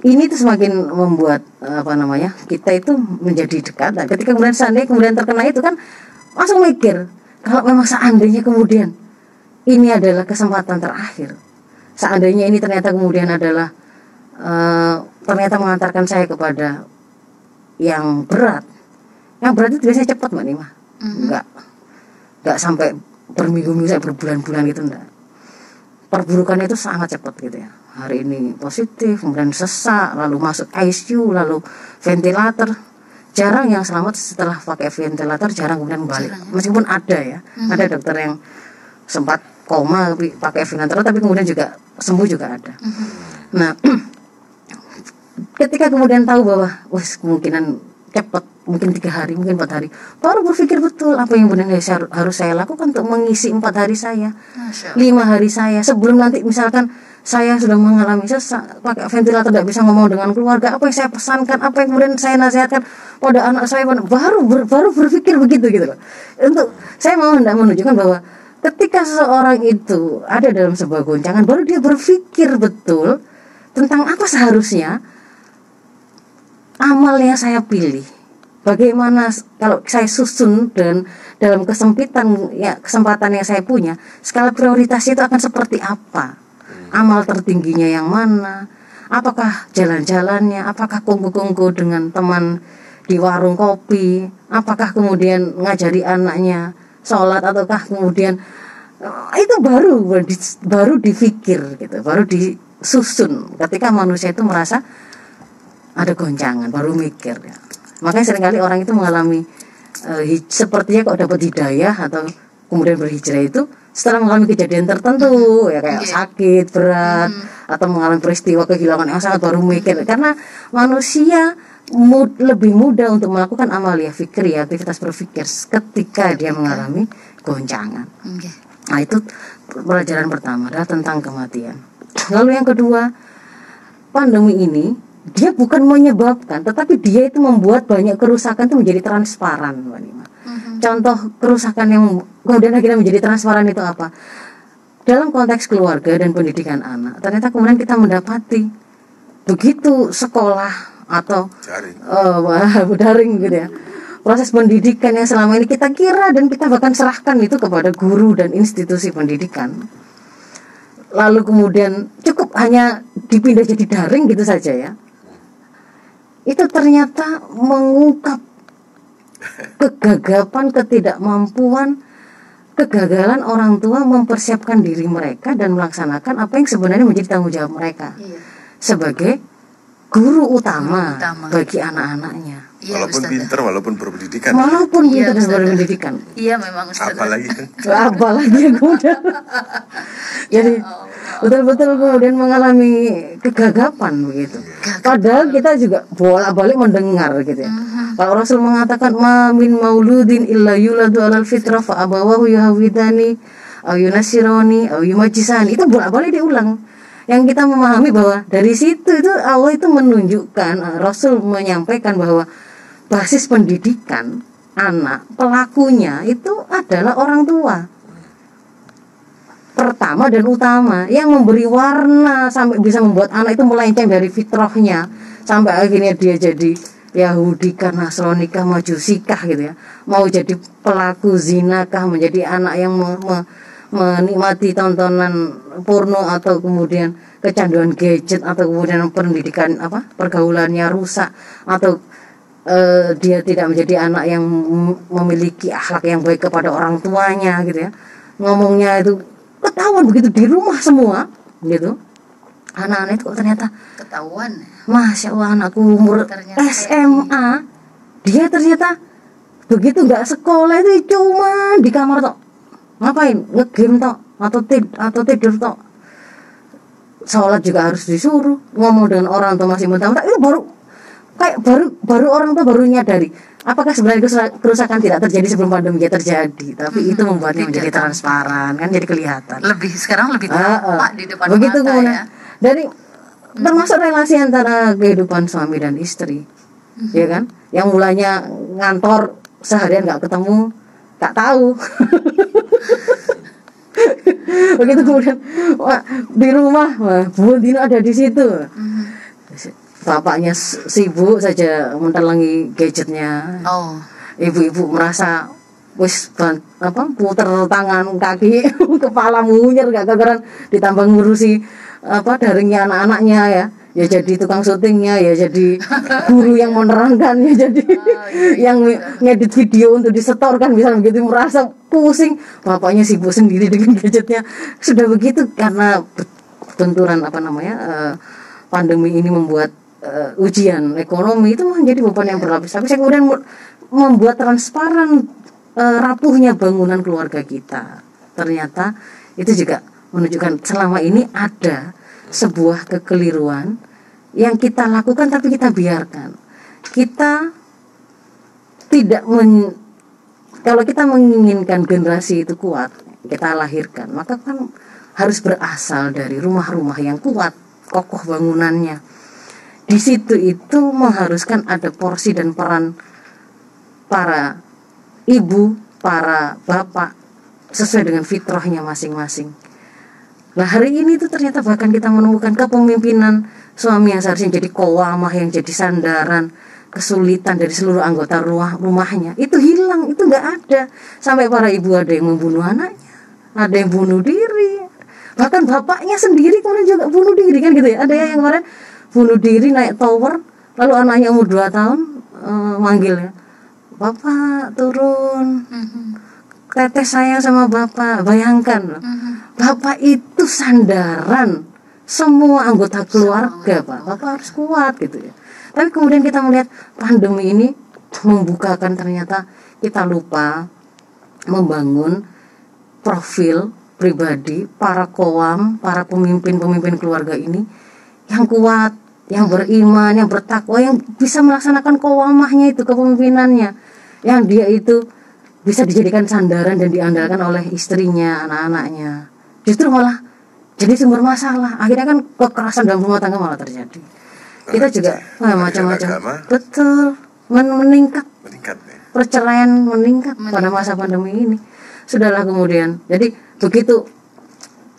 ini tuh semakin membuat eh, apa namanya kita itu menjadi dekat dan ketika kemudian seandainya kemudian terkena itu kan langsung mikir kalau memang seandainya kemudian ini adalah kesempatan terakhir seandainya ini ternyata kemudian adalah eh, ternyata mengantarkan saya kepada yang berat yang berat itu biasanya cepat mbak Nima? Enggak enggak sampai berminggu-minggu sampai berbulan-bulan gitu enggak perburukannya itu sangat cepat gitu ya. Hari ini positif kemudian sesak lalu masuk ICU lalu ventilator. Jarang yang selamat setelah pakai ventilator jarang kemudian balik. Meskipun ada ya. Ada dokter yang sempat koma tapi pakai ventilator tapi kemudian juga sembuh juga ada. Nah ketika kemudian tahu bahwa wes kemungkinan cepat mungkin tiga hari mungkin empat hari. Baru berpikir betul apa yang benar saya- harus saya lakukan untuk mengisi empat hari saya. Lima hari saya. Sebelum nanti misalkan saya sudah mengalami sesak pakai ventilator tidak bisa ngomong dengan keluarga apa yang saya pesankan apa yang kemudian saya nasihatkan pada anak saya baru ber- baru berpikir begitu gitu loh. Untuk saya mau hendak menunjukkan bahwa ketika seseorang itu ada dalam sebuah goncangan baru dia berpikir betul tentang apa seharusnya amal yang saya pilih. Bagaimana kalau saya susun dan dalam kesempitan ya kesempatan yang saya punya skala prioritas itu akan seperti apa? Amal tertingginya yang mana? Apakah jalan-jalannya? Apakah kongko-kongko dengan teman di warung kopi? Apakah kemudian ngajari anaknya sholat ataukah kemudian eh, itu baru baru di- baru dipikir gitu baru disusun. Ketika manusia itu merasa ada goncangan baru mikir ya. makanya sering kali orang itu mengalami eh, hij- sepertinya kok dapat hidayah atau kemudian berhijrah itu setelah mengalami kejadian tertentu ya kayak sakit berat atau mengalami peristiwa kehilangan yang sangat baru mikir karena manusia mud- lebih mudah untuk melakukan amalia fikri aktivitas berpikir ketika dia mengalami goncangan Oke. Nah itu pelajaran pertama adalah tentang kematian. Lalu yang kedua, pandemi ini dia bukan menyebabkan, tetapi dia itu membuat banyak kerusakan itu menjadi transparan, Mbak Nima. Contoh kerusakan yang kemudian akhirnya menjadi transparan itu apa? Dalam konteks keluarga dan pendidikan anak, ternyata kemudian kita mendapati begitu sekolah atau Jaring. oh, daring gitu ya proses pendidikan yang selama ini kita kira dan kita bahkan serahkan itu kepada guru dan institusi pendidikan lalu kemudian cukup hanya dipindah jadi daring gitu saja ya itu ternyata mengungkap kegagapan ketidakmampuan kegagalan orang tua mempersiapkan diri mereka dan melaksanakan apa yang sebenarnya menjadi tanggung jawab mereka Iya. sebagai guru utama, Guru utama. bagi anak-anaknya. Iya, walaupun Ustazah. pinter walaupun berpendidikan Walaupun Iya, pintar dan berpendidikan, Iya memang Ustaz. apalagi kan apalagi yang kemudian jadi betul-betul kemudian mengalami kegagapan begitu. Padahal kita juga bolak-balik mendengar gitu ya. Kalau Rasul mengatakan ma min mauludin illa yuladu alal fitrah fa abawahu yuhawidani au yunasironi au yumajisani itu bolak-balik diulang. Yang kita memahami bahwa dari situ itu Allah itu menunjukkan Rasul menyampaikan bahwa basis pendidikan anak pelakunya itu adalah orang tua. Pertama dan utama yang memberi warna sampai bisa membuat anak itu melenceng dari fitrahnya. Sampai akhirnya dia jadi Yahudi kah Nasrani kah Majusikah gitu ya. Mau jadi pelaku zina kah menjadi anak yang me- me- menikmati tontonan porno atau kemudian kecanduan gadget atau kemudian pendidikan apa pergaulannya rusak atau eh, dia tidak menjadi anak yang mem- memiliki akhlak yang baik kepada orang tuanya gitu ya. Ngomongnya itu ketahuan begitu di rumah semua gitu. Anak-anak itu ternyata Ketahuan. masya allah anakku umur Ternyata SMA dia ternyata begitu nggak sekolah itu cuma di kamar tok. Ngapain? Ngegame tok atau tid atau tidur tok. Sholat juga harus disuruh ngomong dengan orang tua masih mentah-mentah itu baru kayak baru baru orang tua baru nyadari apakah sebenarnya kerusa- kerusakan tidak terjadi sebelum pandemi. Terjadi. Tapi itu membuatnya menjadi tampak. transparan kan jadi kelihatan. Lebih sekarang lebih Ah, ah. tampak di depan begitu mata kemudian ya. dari termasuk relasi antara kehidupan suami dan istri. Ya kan? Yang mulanya ngantor seharian nggak ketemu tak tahu. Begitu kemudian wah, di rumah wah, Bu Dino ada di situ bapaknya sibuk saja mentelangi gadgetnya. Oh. ibu-ibu merasa wis ban- apa puter tangan kaki kepala munyer gak kegeran. Ditambah ngurusi apa daringnya anak-anaknya ya. Ya jadi tukang syutingnya ya jadi guru yang menerangkan ya jadi yang nge- ngedit video untuk disetorkan misalnya begitu merasa pusing. Bapaknya sibuk sendiri dengan gadgetnya. Sudah begitu karena be- benturan apa namanya eh, pandemi ini membuat eh, ujian ekonomi itu menjadi beban yang berlapis-lapis kemudian mu- membuat transparan eh, rapuhnya bangunan keluarga kita. Ternyata itu juga menunjukkan selama ini ada sebuah kekeliruan yang kita lakukan tapi kita biarkan. Kita tidak men, kalau kita menginginkan generasi itu kuat kita lahirkan maka kan harus berasal dari rumah-rumah yang kuat kokoh bangunannya di situ itu mengharuskan ada porsi dan peran para ibu para bapak sesuai dengan fitrahnya masing-masing. Nah hari ini tuh ternyata bahkan kita menemukan kepemimpinan suami yang seharusnya jadi kowamah yang jadi sandaran kesulitan dari seluruh anggota rumah rumahnya. Itu hilang itu nggak ada. Sampai para ibu ada yang membunuh anaknya ada yang bunuh diri. Bahkan bapaknya sendiri kemudian juga bunuh diri kan gitu ya? Ada yang kemarin bunuh diri naik tower lalu anaknya umur 2 tahun eh, manggil ya bapak turun. Teteh sayang sama bapak bayangkan. Loh Bapak itu sandaran semua anggota keluarga, Pak. Bapak harus kuat gitu ya. Tapi kemudian kita melihat pandemi ini membukakan ternyata kita lupa membangun profil pribadi para kowam, para pemimpin-pemimpin keluarga ini yang kuat, yang beriman, yang bertakwa, yang bisa melaksanakan kowamahnya itu kepemimpinannya, yang dia itu bisa dijadikan sandaran dan diandalkan oleh istrinya, anak-anaknya. Justru malah jadi sumber masalah. Akhirnya kan kekerasan dalam rumah tangga malah terjadi. Kita juga wah, macam-macam. Betul, Men- meningkat meningkat ya. perceraian meningkat pada masa pandemi ini. Sudahlah kemudian. Jadi begitu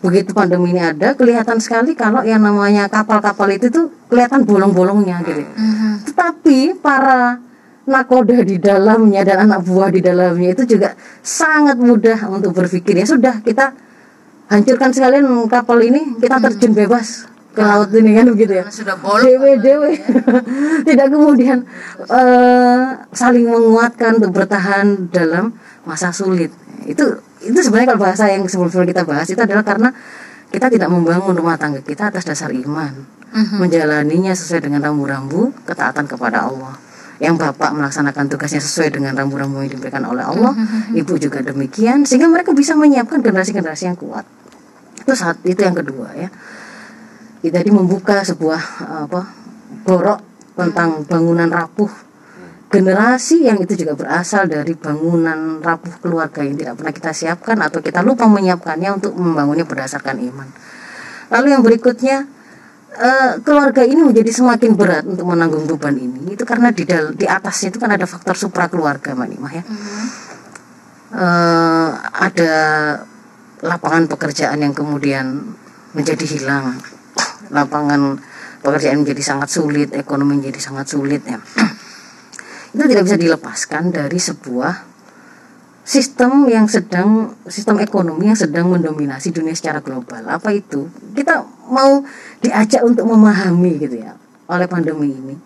begitu pandemi ini ada, kelihatan sekali kalau yang namanya kapal-kapal itu tuh kelihatan bolong-bolongnya gitu. Tetapi para nakoda di dalamnya dan anak buah di dalamnya itu juga sangat mudah untuk berpikir. Ya sudah kita hancurkan sekalian kapal ini kita terjun bebas ke laut ini kan begitu ya. Sudah bolong dewe dewe tidak kemudian eh, saling menguatkan untuk bertahan dalam masa sulit. Itu itu sebenarnya kalau bahasa yang sebelum kita bahas itu adalah karena kita tidak membangun rumah tangga kita atas dasar iman. Menjalaninya sesuai dengan rambu-rambu ketaatan kepada Allah. Yang bapak melaksanakan tugasnya sesuai dengan rambu-rambu yang diberikan oleh Allah ibu juga demikian sehingga mereka bisa menyiapkan generasi-generasi yang kuat. Itu saat itu yang kedua ya. Tadi membuka sebuah apa borok tentang bangunan rapuh generasi yang itu juga berasal dari bangunan rapuh keluarga yang tidak pernah kita siapkan atau kita lupa menyiapkannya untuk membangunnya berdasarkan iman. Lalu yang berikutnya eh, keluarga ini menjadi semakin berat untuk menanggung beban ini. Itu karena di dal- di atasnya itu kan ada faktor supra keluarga, Mbak Nimah ya. Eh, ada lapangan pekerjaan yang kemudian menjadi hilang lapangan pekerjaan menjadi sangat sulit ekonomi menjadi sangat sulit ya itu tidak bisa dilepaskan dari sebuah sistem yang sedang sistem ekonomi yang sedang mendominasi dunia secara global. Apa itu? Kita mau diajak untuk memahami gitu ya oleh pandemi ini.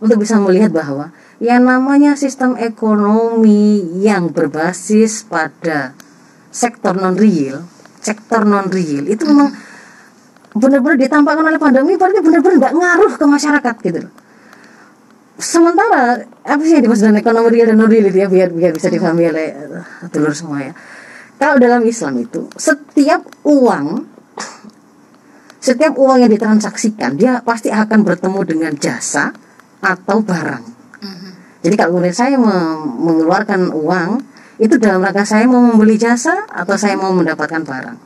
Untuk bisa melihat bahwa yang namanya sistem ekonomi yang berbasis pada sektor non real sektor non real itu memang benar-benar ditampakkan oleh pandemi berarti benar-benar nggak ngaruh ke masyarakat gitu sementara apa sih dimaksud dengan ekonomi real dan non real itu ya biar biar bisa dipahami oleh eh, dulur semua ya. Kalau dalam Islam itu setiap uang setiap uang yang ditransaksikan dia pasti akan bertemu dengan jasa atau barang. Jadi kalau kemudian saya me- mengeluarkan uang itu dalam rangka saya mau membeli jasa atau saya mau mendapatkan barang.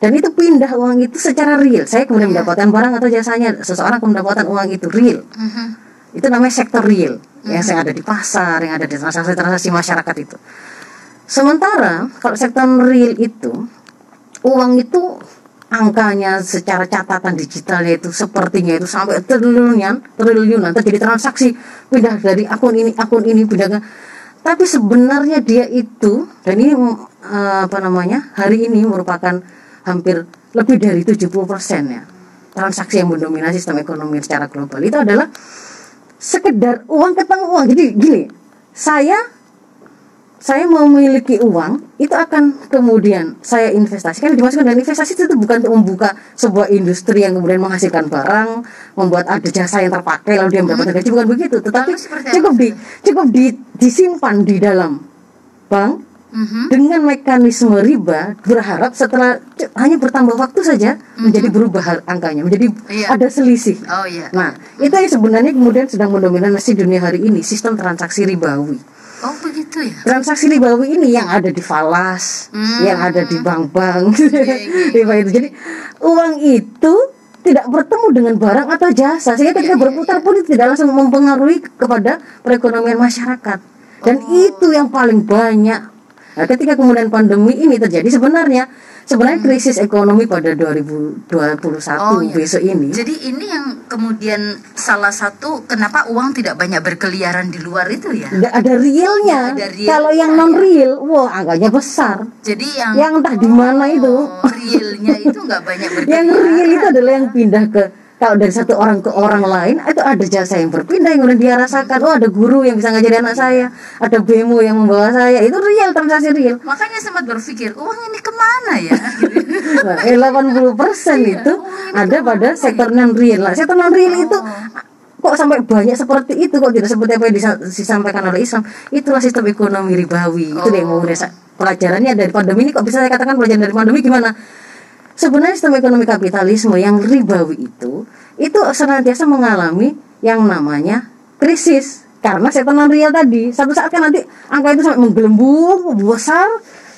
Dan itu pindah uang itu secara real. Saya kemudian mendapatkan barang atau jasanya. Seseorang akan mendapatkan uang itu real itu namanya sektor real yang yang ada di pasar yang ada di transaksi-transaksi masyarakat itu. Sementara kalau sektor real itu uang itu angkanya secara catatan digitalnya itu sepertinya itu sampai triliunan triliunan terjadi transaksi pindah dari akun ini akun ini pindah ke tapi sebenarnya dia itu dan ini eh, apa namanya hari ini merupakan hampir lebih dari 70% ya transaksi yang mendominasi sistem ekonomi secara global. Itu adalah sekedar uang ketemu uang. Jadi gini saya saya memiliki uang itu akan kemudian saya investasikan. Dimasukkan dan investasi itu bukan untuk membuka sebuah industri yang kemudian menghasilkan barang membuat ada jasa yang terpakai lalu dia mendapatkan gaji. Bukan begitu tetapi cukup di cukup di, disimpan di dalam bank Mhm. dengan mekanisme riba berharap setelah hanya bertambah waktu saja menjadi berubah angkanya menjadi Iya. ada selisih Oh iya. Nah, itu yang sebenarnya kemudian sedang mendominasi dunia hari ini, sistem transaksi ribawi. Oh begitu ya. Transaksi ribawi ini yang ada di falas, Hmm. yang ada di bank-bank, iya. riba itu. Jadi uang itu tidak bertemu dengan barang atau jasa, sehingga ketika Iya, iya, berputar pun itu tidak langsung mempengaruhi kepada perekonomian masyarakat. Dan Oh. itu yang paling banyak. Nah, ketika kemudian pandemi ini terjadi sebenarnya sebenarnya krisis ekonomi pada 2021 Hmm. Oh, iya. besok ini Jadi ini yang kemudian salah satu kenapa uang tidak banyak berkeliaran di luar itu ya. nggak ada realnya. Nggak ada realnya, Kalau yang non real, wah angkanya besar. Jadi yang Yang entah di mana itu. Oh, realnya itu nggak banyak berkeliaran. Yang real itu adalah yang pindah ke kalau dari satu orang ke orang lain itu ada jasa yang berpindah yang udah dia rasakan. Oh ada guru yang bisa ngajarin anak saya, ada bemo yang membawa saya. Itu real transaksi real. Makanya sempat berpikir uang ini ke mana ya? Nah, eh, 80 persen Iya, itu ada pada sektor non real. Nah, sektor non real itu kok sampai banyak seperti itu kok tidak seperti apa yang disa- disampaikan oleh Islam itulah sistem ekonomi ribawi itu yang mau desa- pelajarannya dari pandemi ini kok bisa saya katakan pelajaran dari pandemi gimana sebenarnya sistem ekonomi kapitalisme yang ribawi itu itu senantiasa mengalami yang namanya krisis. Karena non real tadi satu saat kan nanti angka itu sampai menggelembung besar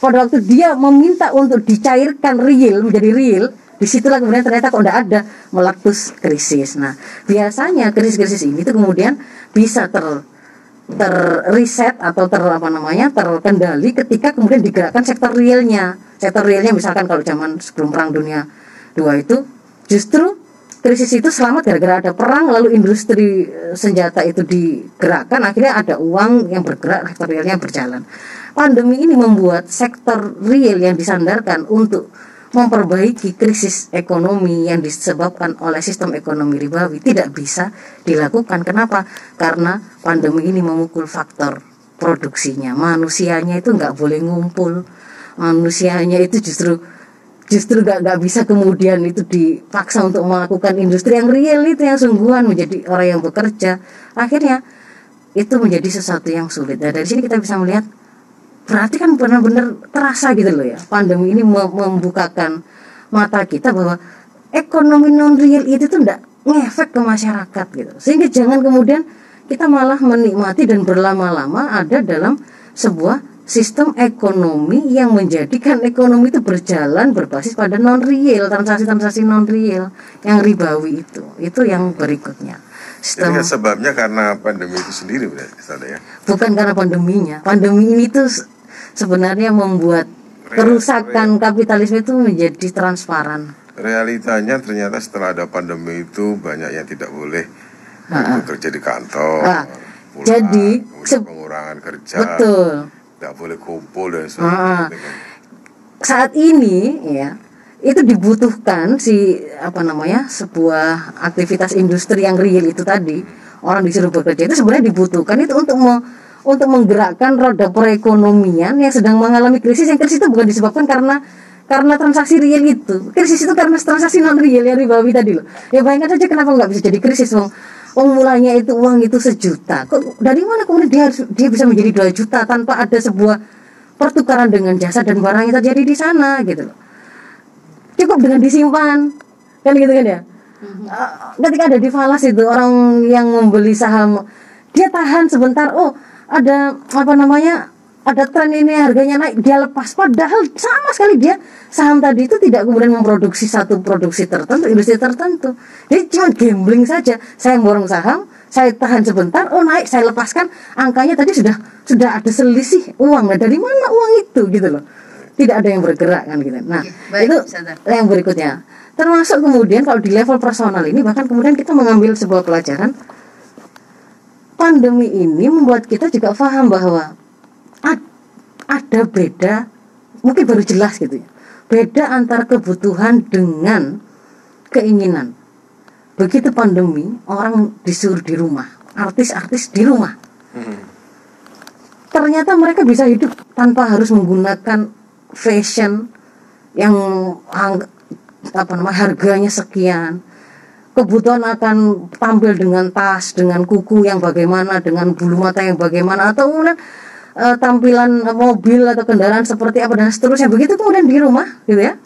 pada waktu dia meminta untuk dicairkan real menjadi real di situlah kemudian ternyata kok tidak ada meletus krisis. Nah biasanya krisis-krisis ini tuh kemudian bisa ter terriset atau ter apa namanya terkendali ketika kemudian digerakkan sektor realnya. Sektor realnya misalkan kalau zaman sebelum perang dunia dua itu justru krisis itu selamat gara-gara ada perang lalu industri eh, senjata itu digerakkan akhirnya ada uang yang bergerak sektor realnya berjalan. Pandemi ini membuat sektor real yang disandarkan untuk memperbaiki krisis ekonomi yang disebabkan oleh sistem ekonomi ribawi tidak bisa dilakukan. Kenapa? Karena pandemi ini memukul faktor produksinya. Manusianya itu nggak boleh ngumpul. Manusianya itu justru justru nggak nggak bisa kemudian itu dipaksa untuk melakukan industri yang real itu yang sungguhan menjadi orang yang bekerja. Akhirnya itu menjadi sesuatu yang sulit. Dan dari sini kita bisa melihat berarti kan benar-benar terasa gitu loh ya pandemi ini mem- membukakan mata kita bahwa ekonomi non real itu tuh enggak ngefek ke masyarakat gitu sehingga jangan kemudian kita malah menikmati dan berlama-lama ada dalam sebuah sistem ekonomi yang menjadikan ekonomi itu berjalan berbasis pada non real transaksi-transaksi non real yang ribawi itu itu yang berikutnya Jadi sistem kan sebabnya karena pandemi itu sendiri berarti ya. bukan karena pandeminya. Pandemi ini tuh sebenarnya membuat kerusakan kapitalisme itu menjadi transparan. Realitanya ternyata setelah ada pandemi itu banyak yang tidak boleh bekerja di kantor. Ah, pulang, jadi, se- pengurangan kerja, Betul. tidak boleh kumpul dan sebagainya. Saat ini ya itu dibutuhkan si apa namanya sebuah aktivitas industri yang real itu tadi orang disuruh bekerja itu sebenarnya dibutuhkan itu untuk me- untuk menggerakkan roda perekonomian yang sedang mengalami krisis. Yang krisis itu bukan disebabkan karena karena transaksi real itu. Krisis itu karena transaksi non real yang ribawi tadi loh. Ya bayangkan saja kenapa nggak bisa jadi krisis wong. Wong mulanya itu uang itu sejuta. Kok dari mana kemudian dia harus dia bisa menjadi dua juta tanpa ada sebuah pertukaran dengan jasa dan barang yang terjadi di sana gitu loh. Cukup dengan disimpan. Kan gitu kan ya? Eh, ketika ada di falas itu orang yang membeli saham dia tahan sebentar. Oh ada apa namanya ada tren ini harganya naik dia lepas. Padahal sama sekali dia saham tadi itu tidak kemudian memproduksi satu produksi tertentu industri tertentu. Dia cuma gambling saja. Saya borong saham saya tahan sebentar oh naik saya lepaskan. Angkanya tadi sudah sudah ada selisih uang. Nah dari mana uang itu? Gitu loh. Tidak ada yang bergerak kan gitu. Nah baik, itu Ustazah. yang berikutnya. Termasuk kemudian kalau di level personal ini bahkan kemudian kita mengambil sebuah pelajaran pandemi ini membuat kita juga paham bahwa ad- ada beda mungkin baru jelas gitu ya. Beda antara kebutuhan dengan keinginan. Begitu pandemi orang disuruh di rumah artis-artis di rumah. Ternyata mereka bisa hidup tanpa harus menggunakan fashion yang ang- apa namanya harganya sekian kebutuhan akan tampil dengan tas dengan kuku yang bagaimana dengan bulu mata yang bagaimana atau kemudian eh, tampilan mobil atau kendaraan seperti apa dan seterusnya. Begitu kemudian di rumah gitu ya.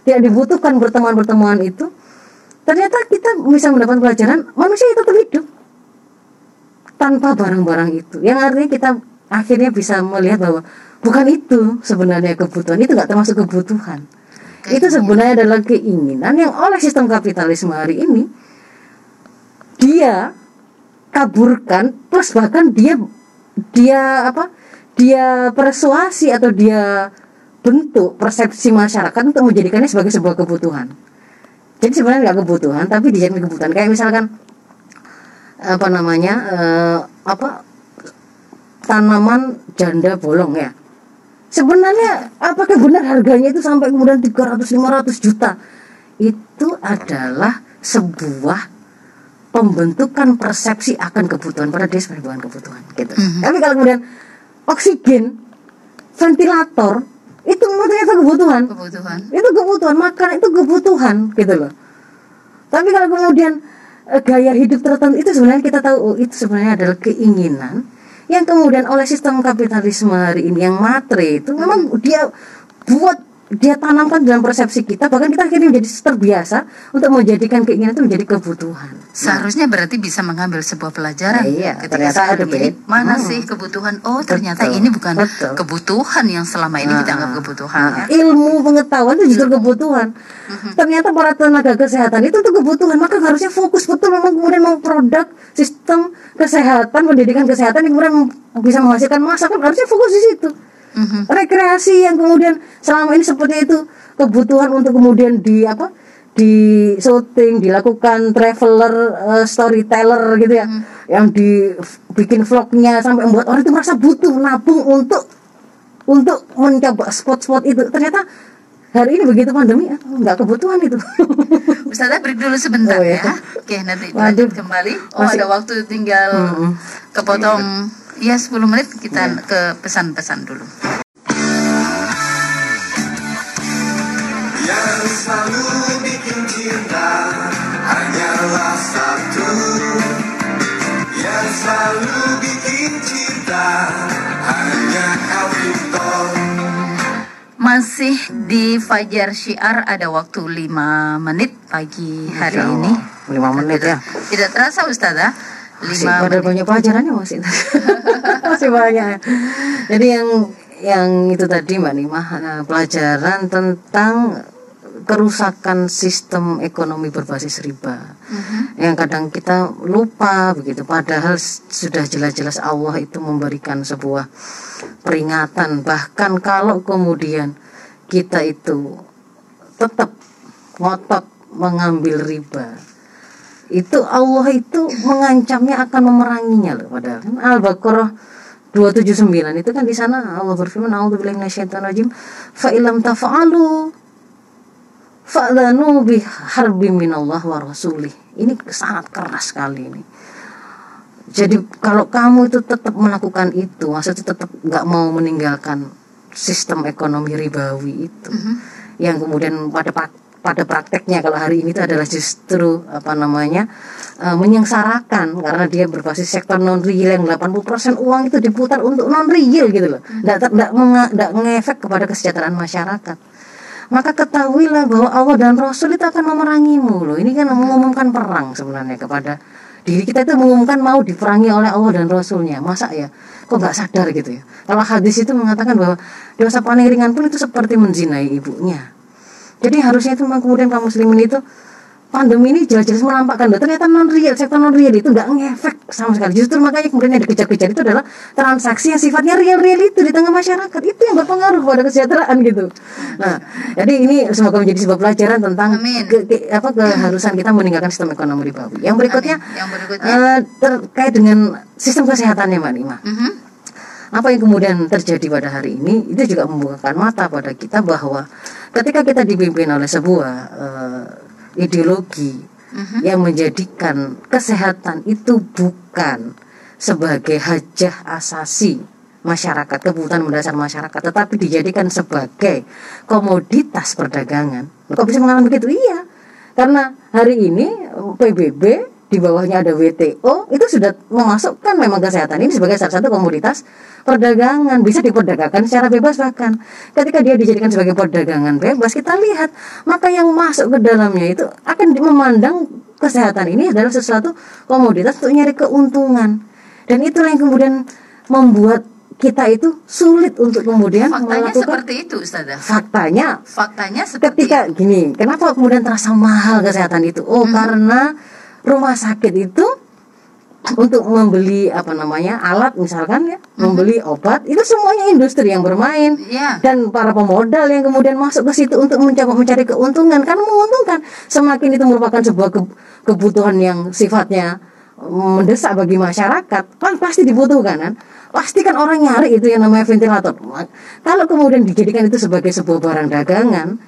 Tidak dibutuhkan pertemuan-pertemuan itu. Ternyata kita bisa mendapat pelajaran manusia itu hidup. Tanpa barang-barang itu. Yang artinya kita akhirnya bisa melihat bahwa bukan itu sebenarnya kebutuhan. Itu nggak termasuk kebutuhan itu sebenarnya adalah keinginan yang oleh sistem kapitalisme hari ini. Dia kaburkan plus bahkan dia dia apa dia persuasi atau dia bentuk persepsi masyarakat untuk menjadikannya sebagai sebuah kebutuhan. Jadi sebenarnya nggak kebutuhan tapi dijadikan kebutuhan. Kayak misalkan apa namanya eh, apa tanaman janda bolong ya sebenarnya apakah benar harganya itu sampai kemudian 300-500 juta? Itu adalah sebuah pembentukan persepsi akan kebutuhan pada dia sebagai bukan kebutuhan gitu. Tapi kalau kemudian oksigen ventilator itu ternyata kebutuhan. Kebutuhan. Itu kebutuhan makan itu kebutuhan gitu loh. Tapi kalau kemudian eh, gaya hidup tertentu itu sebenarnya kita tahu oh, itu sebenarnya adalah keinginan yang kemudian oleh sistem kapitalisme hari ini yang matre itu memang dia buat dia tanamkan dalam persepsi kita bahkan kita akhirnya menjadi terbiasa untuk menjadikan keinginan itu menjadi kebutuhan Seharusnya berarti bisa mengambil sebuah pelajaran Nah, iya, ketika ada sekarang ini beda. mana Hmm. sih kebutuhan? Oh ternyata Betul, ini bukan betul. kebutuhan yang selama ini kita anggap kebutuhan. Nah, ya. ilmu pengetahuan itu justru kebutuhan. Ternyata para tenaga kesehatan itu tuh kebutuhan, maka harusnya fokus betul memang kemudian mau produk sistem kesehatan, pendidikan kesehatan yang kemudian bisa menghasilkan masa kan harusnya fokus di situ. Mhm. Rekreasi yang kemudian selama ini seperti itu kebutuhan untuk kemudian di apa di syuting dilakukan traveler eh, storyteller gitu ya yang dibikin vlognya sampai membuat orang itu merasa butuh nabung untuk untuk mencoba spot-spot itu ternyata hari ini begitu pandemi ah, nggak kebutuhan itu Ustazah break dulu sebentar Oh, ya. ya. Oke nanti lanjut kembali. Oh Masih- ada waktu tinggal Mm-mm. kepotong. Ya 10 menit kita Iya. ke pesan-pesan dulu. Yang selalu bikin cinta hanyalah satu Yang selalu bikin cinta hanya Alvito Masih di Fajar Syiar ada waktu 5 menit pagi hari ini. Allah, lima menit ya Tidak terasa Ustazah. Masih 5 pada menit. banyak pelajarannya masih masih banyak. Jadi yang yang itu tadi mbak Nima pelajaran tentang kerusakan sistem ekonomi berbasis riba. Yang kadang kita lupa begitu padahal sudah jelas-jelas Allah itu memberikan sebuah peringatan. Bahkan kalau kemudian kita itu tetap ngotot mengambil riba itu Allah itu mengancamnya akan memeranginya loh padahal. Kan Al-Baqarah 279 itu kan di sana Allah berfirman A'udzubillahi minasyaitonirrajim fa ilam tafa'alu fa'dhanu biharbi minallah wa rasulih. Ini sangat keras sekali ini. Jadi kalau kamu itu tetap melakukan itu maksudnya tetap nggak mau meninggalkan sistem ekonomi ribawi itu yang kemudian pada pak- pada prakteknya kalau hari ini itu adalah justru apa namanya eh, menyengsarakan karena dia berbasis sektor non real yang 80% uang itu diputar untuk non real gitu loh. Nggak ter- nggak menga- nggak ngefek kepada kesejahteraan masyarakat. Maka ketahuilah bahwa Allah dan Rasul itu akan memerangimu loh. Ini kan mengumumkan perang sebenarnya kepada diri kita itu mengumumkan mau diperangi oleh Allah dan Rasulnya. Masa ya? Kok nggak sadar gitu ya? Kalau hadis itu mengatakan bahwa dosa paling ringan pun itu seperti menzinai ibunya jadi harusnya itu memang kemudian kaum muslimin itu pandemi ini jelas-jelas menampakkan bahwa ternyata non real sektor non real itu nggak ngefek sama sekali justru makanya kemudian yang dikejar-kejar itu adalah transaksi yang sifatnya real-real itu di tengah masyarakat itu yang berpengaruh pada kesejahteraan gitu nah jadi ini semoga menjadi sebuah pelajaran tentang Amin. ke- ke- apa keharusan kita meninggalkan sistem ekonomi ribawi yang berikutnya Amin. Yang berikutnya. eh, terkait dengan sistem kesehatannya mbak Nima Mhm. Apa yang kemudian terjadi pada hari ini itu juga membukakan mata pada kita bahwa ketika kita dipimpin oleh sebuah eh, ideologi yang menjadikan kesehatan itu bukan sebagai hajah asasi masyarakat kebutuhan mendasar masyarakat tetapi dijadikan sebagai komoditas perdagangan. Kok bisa mengatakan begitu? Iya. Karena hari ini PBB di bawahnya ada WTO itu sudah memasukkan memang kesehatan ini sebagai salah satu komoditas perdagangan bisa diperdagangkan secara bebas bahkan ketika dia dijadikan sebagai perdagangan bebas kita lihat maka yang masuk ke dalamnya itu akan memandang kesehatan ini adalah sesuatu komoditas untuk nyari keuntungan dan itulah yang kemudian membuat kita itu sulit untuk kemudian Faktanya melakukan seperti itu, Ustazah. faktanya Faktanya seperti ketika gini, kenapa kemudian terasa mahal kesehatan itu? Oh, karena rumah sakit itu untuk membeli apa namanya alat misalkan ya, membeli obat itu semuanya industri yang bermain. Iya. dan para pemodal yang kemudian masuk ke situ untuk mencoba mencari keuntungan. Karena menguntungkan semakin itu merupakan sebuah ke- kebutuhan yang sifatnya mm, mendesak bagi masyarakat kan pasti dibutuhkan kan? Pasti kan orang nyari itu yang namanya ventilator. Kalau kemudian dijadikan itu sebagai sebuah barang dagangan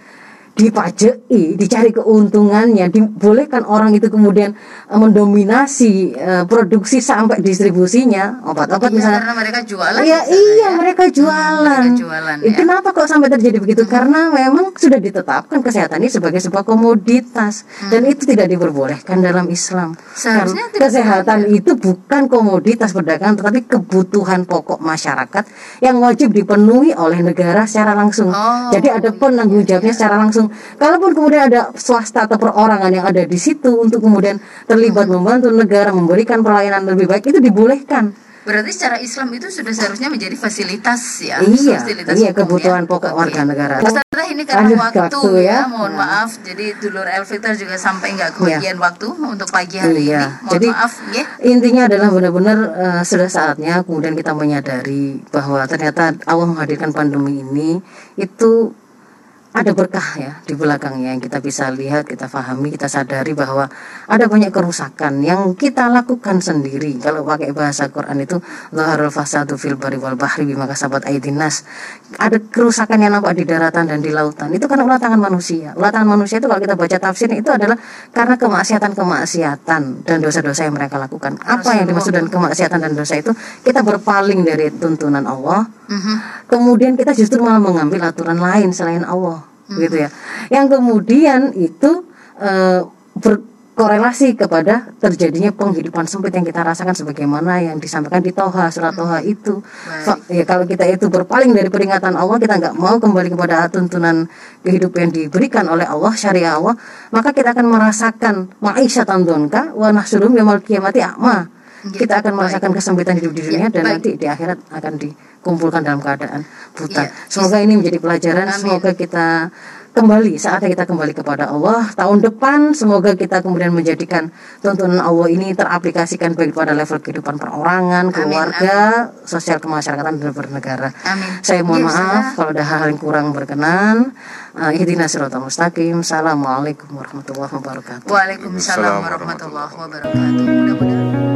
dipajai, dicari keuntungannya, dibolehkan orang itu kemudian eh, mendominasi eh, produksi sampai distribusinya obat-obat Iya, misalnya karena mereka jualan. Iya, iya ya. mereka jualan. mereka jualan, Eh, ya. Kenapa kok sampai terjadi begitu? Karena memang sudah ditetapkan kesehatan ini sebagai sebuah komoditas dan itu tidak diperbolehkan dalam Islam. Seharusnya Karena tidak kesehatan itu bukan komoditas perdagangan tetapi kebutuhan pokok masyarakat yang wajib dipenuhi oleh negara secara langsung. Oh, Jadi ada penanggung jawabnya secara langsung. Kalaupun kemudian ada swasta atau perorangan yang ada di situ untuk kemudian terlibat membantu negara memberikan pelayanan lebih baik itu dibolehkan. Berarti secara Islam itu sudah seharusnya menjadi fasilitas ya. Iya, fasilitas iya, hukum, kebutuhan ya. pokok warga negara. Ustazah ini karena Aduh, waktu, waktu ya, ya. mohon Ya. maaf. Jadi dulur Elvita juga sampai nggak Iya. kebagian waktu untuk pagi hari Iya, ini. Mohon jadi maaf ya. intinya adalah benar-benar eh, sudah saatnya kemudian kita menyadari bahwa ternyata Allah menghadirkan pandemi ini itu ada berkah ya di belakangnya yang kita bisa lihat, kita pahami, kita sadari bahwa ada banyak kerusakan yang kita lakukan sendiri. Kalau pakai bahasa Quran itu zaharul fasadu fil bari wal bahri bima kasabat aidinas. Ada kerusakan yang nampak di daratan dan di lautan. Itu karena ulah tangan manusia. Ulah tangan manusia itu kalau kita baca tafsirnya itu adalah karena kemaksiatan-kemaksiatan dan dosa-dosa yang mereka lakukan. Apa yang dimaksud dengan kemaksiatan dan dosa itu? Kita berpaling dari tuntunan Allah, Mhm. Kemudian kita justru malah mengambil aturan lain selain Allah gitu ya. Yang kemudian itu eh, berkorelasi kepada terjadinya penghidupan sempit yang kita rasakan sebagaimana yang disampaikan di Toha surat Toha itu. Fa- ya kalau kita itu berpaling dari peringatan Allah kita nggak mau kembali kepada tuntunan kehidupan yang diberikan oleh Allah syariah Allah maka kita akan merasakan ma'isyatan donka wa nahsurum yaumil qiyamati a'ma kita akan merasakan kesempitan hidup di dunia Ya, dan baik. nanti di akhirat akan dikumpulkan dalam keadaan buta. Ya, Semoga ini menjadi pelajaran. Amin. Semoga kita kembali saatnya kita kembali kepada Allah tahun depan. Semoga kita kemudian menjadikan tuntunan Allah ini teraplikasikan baik pada level kehidupan perorangan, keluarga, sosial kemasyarakatan dan bernegara. Amin. Saya mohon Ya, maaf kalau ada hal yang kurang berkenan. Uh, Ihdinas siratal mustaqim. Assalamualaikum warahmatullahi wabarakatuh. Waalaikumsalam warahmatullahi wabarakatuh. Mudah-mudahan